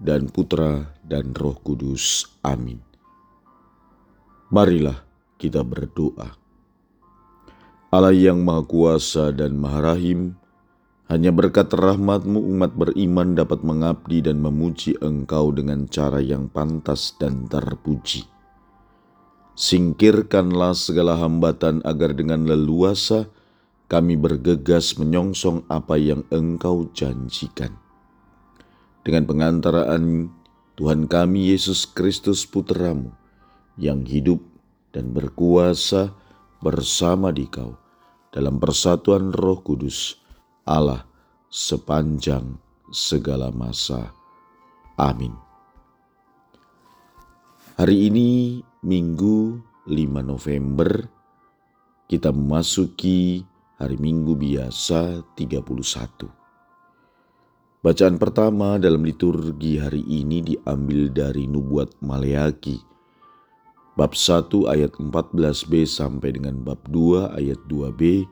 dan Putra dan Roh Kudus. Amin. Marilah kita berdoa. Allah yang Maha Kuasa dan Maha Rahim, hanya berkat rahmatmu umat beriman dapat mengabdi dan memuji engkau dengan cara yang pantas dan terpuji. Singkirkanlah segala hambatan agar dengan leluasa kami bergegas menyongsong apa yang engkau janjikan dengan pengantaraan Tuhan kami Yesus Kristus Putramu yang hidup dan berkuasa bersama di kau dalam persatuan roh kudus Allah sepanjang segala masa. Amin. Hari ini Minggu 5 November kita memasuki hari Minggu biasa 31. Bacaan pertama dalam liturgi hari ini diambil dari Nubuat Maleaki. Bab 1 ayat 14b sampai dengan bab 2 ayat 2b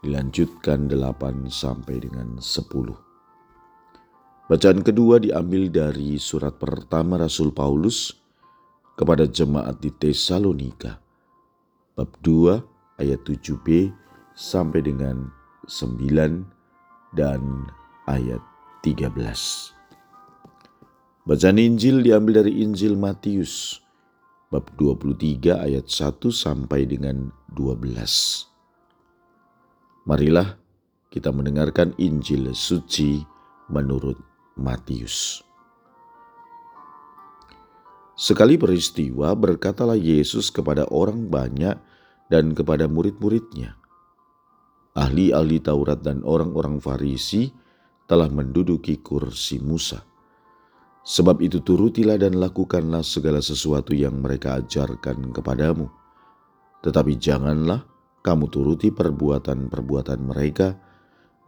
dilanjutkan 8 sampai dengan 10. Bacaan kedua diambil dari surat pertama Rasul Paulus kepada jemaat di Tesalonika. Bab 2 ayat 7b sampai dengan 9 dan ayat 13. Bacaan Injil diambil dari Injil Matius bab 23 ayat 1 sampai dengan 12. Marilah kita mendengarkan Injil suci menurut Matius. Sekali peristiwa berkatalah Yesus kepada orang banyak dan kepada murid-muridnya. Ahli-ahli Taurat dan orang-orang Farisi telah menduduki kursi Musa. Sebab itu turutilah dan lakukanlah segala sesuatu yang mereka ajarkan kepadamu. Tetapi janganlah kamu turuti perbuatan-perbuatan mereka,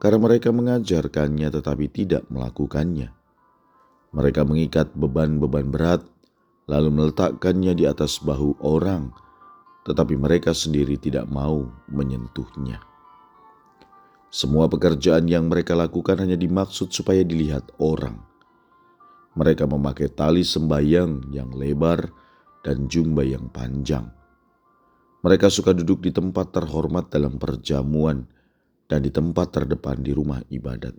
karena mereka mengajarkannya tetapi tidak melakukannya. Mereka mengikat beban-beban berat, lalu meletakkannya di atas bahu orang, tetapi mereka sendiri tidak mau menyentuhnya. Semua pekerjaan yang mereka lakukan hanya dimaksud supaya dilihat orang. Mereka memakai tali sembayang yang lebar dan jumba yang panjang. Mereka suka duduk di tempat terhormat dalam perjamuan dan di tempat terdepan di rumah ibadat.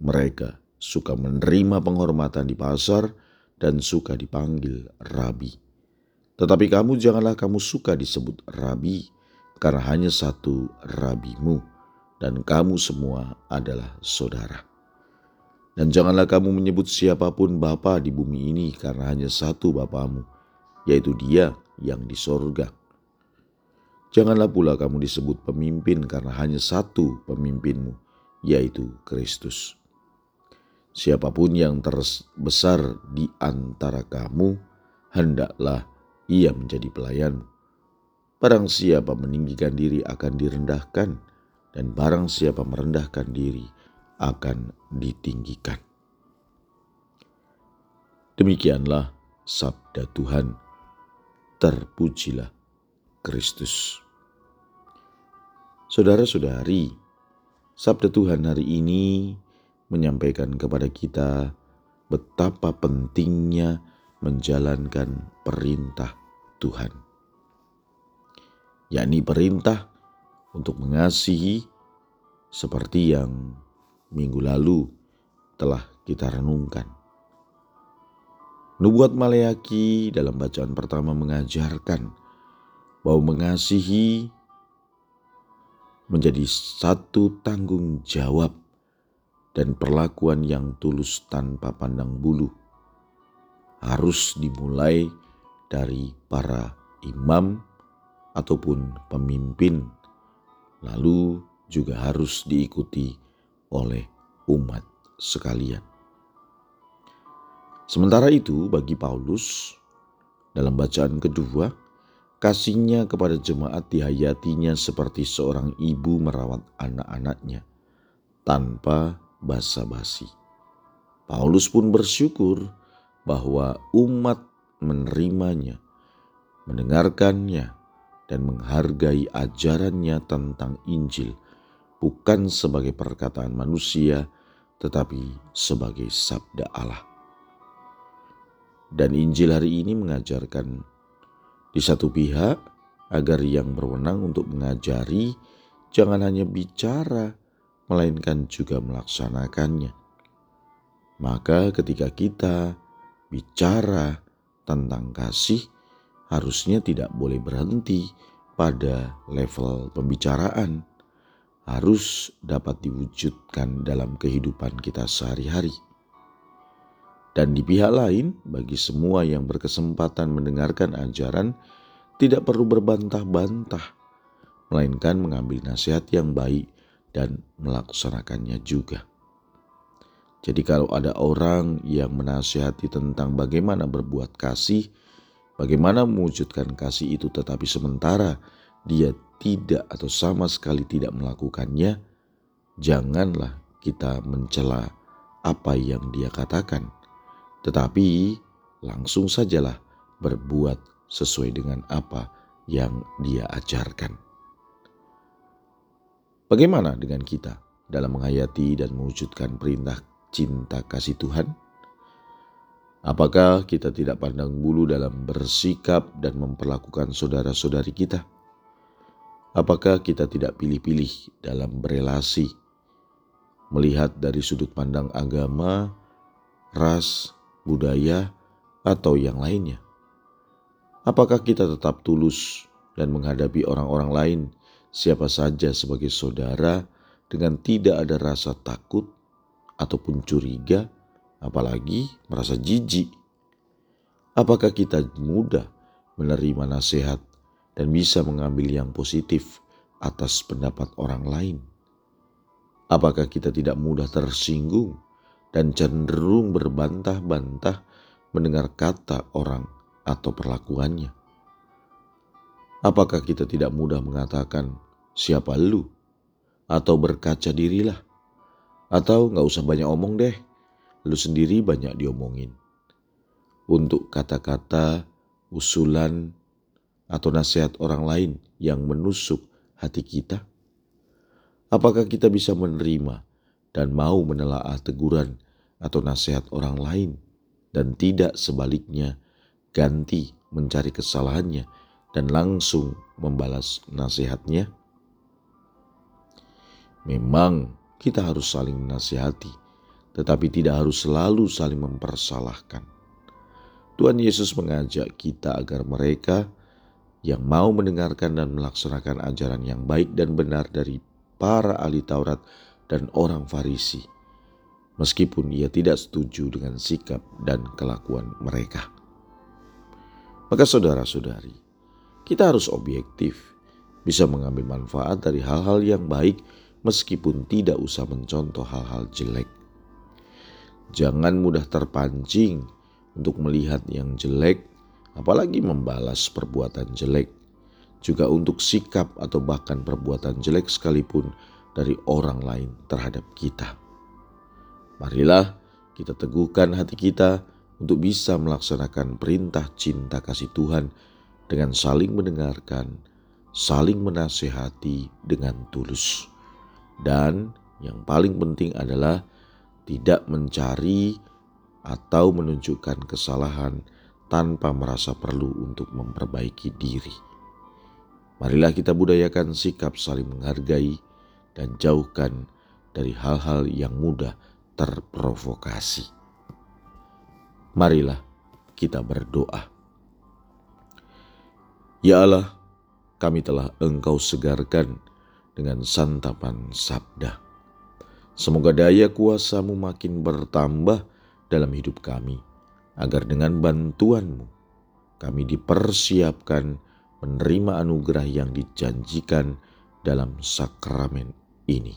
Mereka suka menerima penghormatan di pasar dan suka dipanggil rabi. Tetapi kamu janganlah kamu suka disebut rabi, karena hanya satu rabimu, dan kamu semua adalah saudara. Dan janganlah kamu menyebut siapa pun Bapa di bumi ini karena hanya satu Bapamu, yaitu dia yang di sorga. Janganlah pula kamu disebut pemimpin karena hanya satu pemimpinmu, yaitu Kristus. Siapa pun yang terbesar di antara kamu, hendaklah ia menjadi pelayanmu. Barang siapa meninggikan diri akan direndahkan, dan barang siapa merendahkan diri akan ditinggikan. Demikianlah sabda Tuhan. Terpujilah Kristus. Saudara-saudari, sabda Tuhan hari ini menyampaikan kepada kita betapa pentingnya menjalankan perintah Tuhan, yakni perintah untuk mengasihi seperti yang minggu lalu telah kita renungkan. Nubuat Maleaki dalam bacaan pertama mengajarkan bahwa mengasihi menjadi satu tanggung jawab dan perlakuan yang tulus tanpa pandang bulu harus dimulai dari para imam ataupun pemimpin lalu juga harus diikuti oleh umat sekalian. Sementara itu, bagi Paulus, dalam bacaan kedua, kasihnya kepada jemaat dihayatinya seperti seorang ibu merawat anak-anaknya tanpa basa-basi. Paulus pun bersyukur bahwa umat menerimanya, mendengarkannya, dan menghargai ajarannya tentang Injil, bukan sebagai perkataan manusia, tetapi sebagai sabda Allah. Dan Injil hari ini mengajarkan di satu pihak agar yang berwenang untuk mengajari jangan hanya bicara, melainkan juga melaksanakannya. Maka ketika kita bicara tentang kasih, harusnya tidak boleh berhenti pada level pembicaraan, harus dapat diwujudkan dalam kehidupan kita sehari-hari. Dan di pihak lain, bagi semua yang berkesempatan mendengarkan ajaran, tidak perlu berbantah-bantah, melainkan mengambil nasihat yang baik dan melaksanakannya juga. Jadi, kalau ada orang yang menasihati tentang bagaimana berbuat kasih, Bagaimana mewujudkan kasih itu tetapi sementara dia tidak atau sama sekali tidak melakukannya, janganlah kita mencela apa yang dia katakan, tetapi langsung sajalah berbuat sesuai dengan apa yang dia ajarkan. Bagaimana dengan kita dalam menghayati dan mewujudkan perintah cinta kasih Tuhan? Apakah kita tidak pandang bulu dalam bersikap dan memperlakukan saudara-saudari kita? Apakah kita tidak pilih-pilih dalam berelasi, melihat dari sudut pandang agama, ras, budaya, atau yang lainnya? Apakah kita tetap tulus dan menghadapi orang-orang lain, siapa saja sebagai saudara, dengan tidak ada rasa takut ataupun curiga? Apalagi merasa jijik. Apakah kita mudah menerima nasihat dan bisa mengambil yang positif atas pendapat orang lain? Apakah kita tidak mudah tersinggung dan cenderung berbantah-bantah mendengar kata orang atau perlakuannya? Apakah kita tidak mudah mengatakan, siapa lu? Atau berkaca dirilah? Atau nggak usah banyak omong deh, lu sendiri banyak diomongin. Untuk kata-kata, usulan, atau nasihat orang lain yang menusuk hati kita? Apakah kita bisa menerima dan mau menelaah teguran atau nasihat orang lain dan tidak sebaliknya ganti mencari kesalahannya dan langsung membalas nasihatnya? Memang kita harus saling menasihati, tetapi tidak harus selalu saling mempersalahkan. Tuhan Yesus mengajak kita agar mereka yang mau mendengarkan dan melaksanakan ajaran yang baik dan benar dari para ahli Taurat dan orang Farisi, meskipun ia tidak setuju dengan sikap dan kelakuan mereka. Maka, saudara-saudari, kita harus objektif, bisa mengambil manfaat dari hal-hal yang baik, meskipun tidak usah mencontoh hal-hal jelek. Jangan mudah terpancing untuk melihat yang jelek, apalagi membalas perbuatan jelek. Juga untuk sikap atau bahkan perbuatan jelek sekalipun dari orang lain terhadap kita. Marilah kita teguhkan hati kita untuk bisa melaksanakan perintah cinta kasih Tuhan dengan saling mendengarkan, saling menasehati dengan tulus. Dan yang paling penting adalah tidak mencari atau menunjukkan kesalahan tanpa merasa perlu untuk memperbaiki diri. Marilah kita budayakan sikap saling menghargai dan jauhkan dari hal-hal yang mudah terprovokasi. Marilah kita berdoa. Ya Allah, kami telah Engkau segarkan dengan santapan sabda Semoga daya kuasamu makin bertambah dalam hidup kami, agar dengan bantuanmu kami dipersiapkan menerima anugerah yang dijanjikan dalam sakramen ini.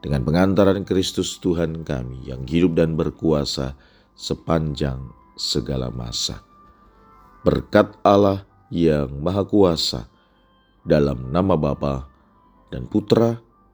Dengan pengantaran Kristus Tuhan kami yang hidup dan berkuasa sepanjang segala masa. Berkat Allah yang Maha Kuasa, dalam nama Bapa dan Putra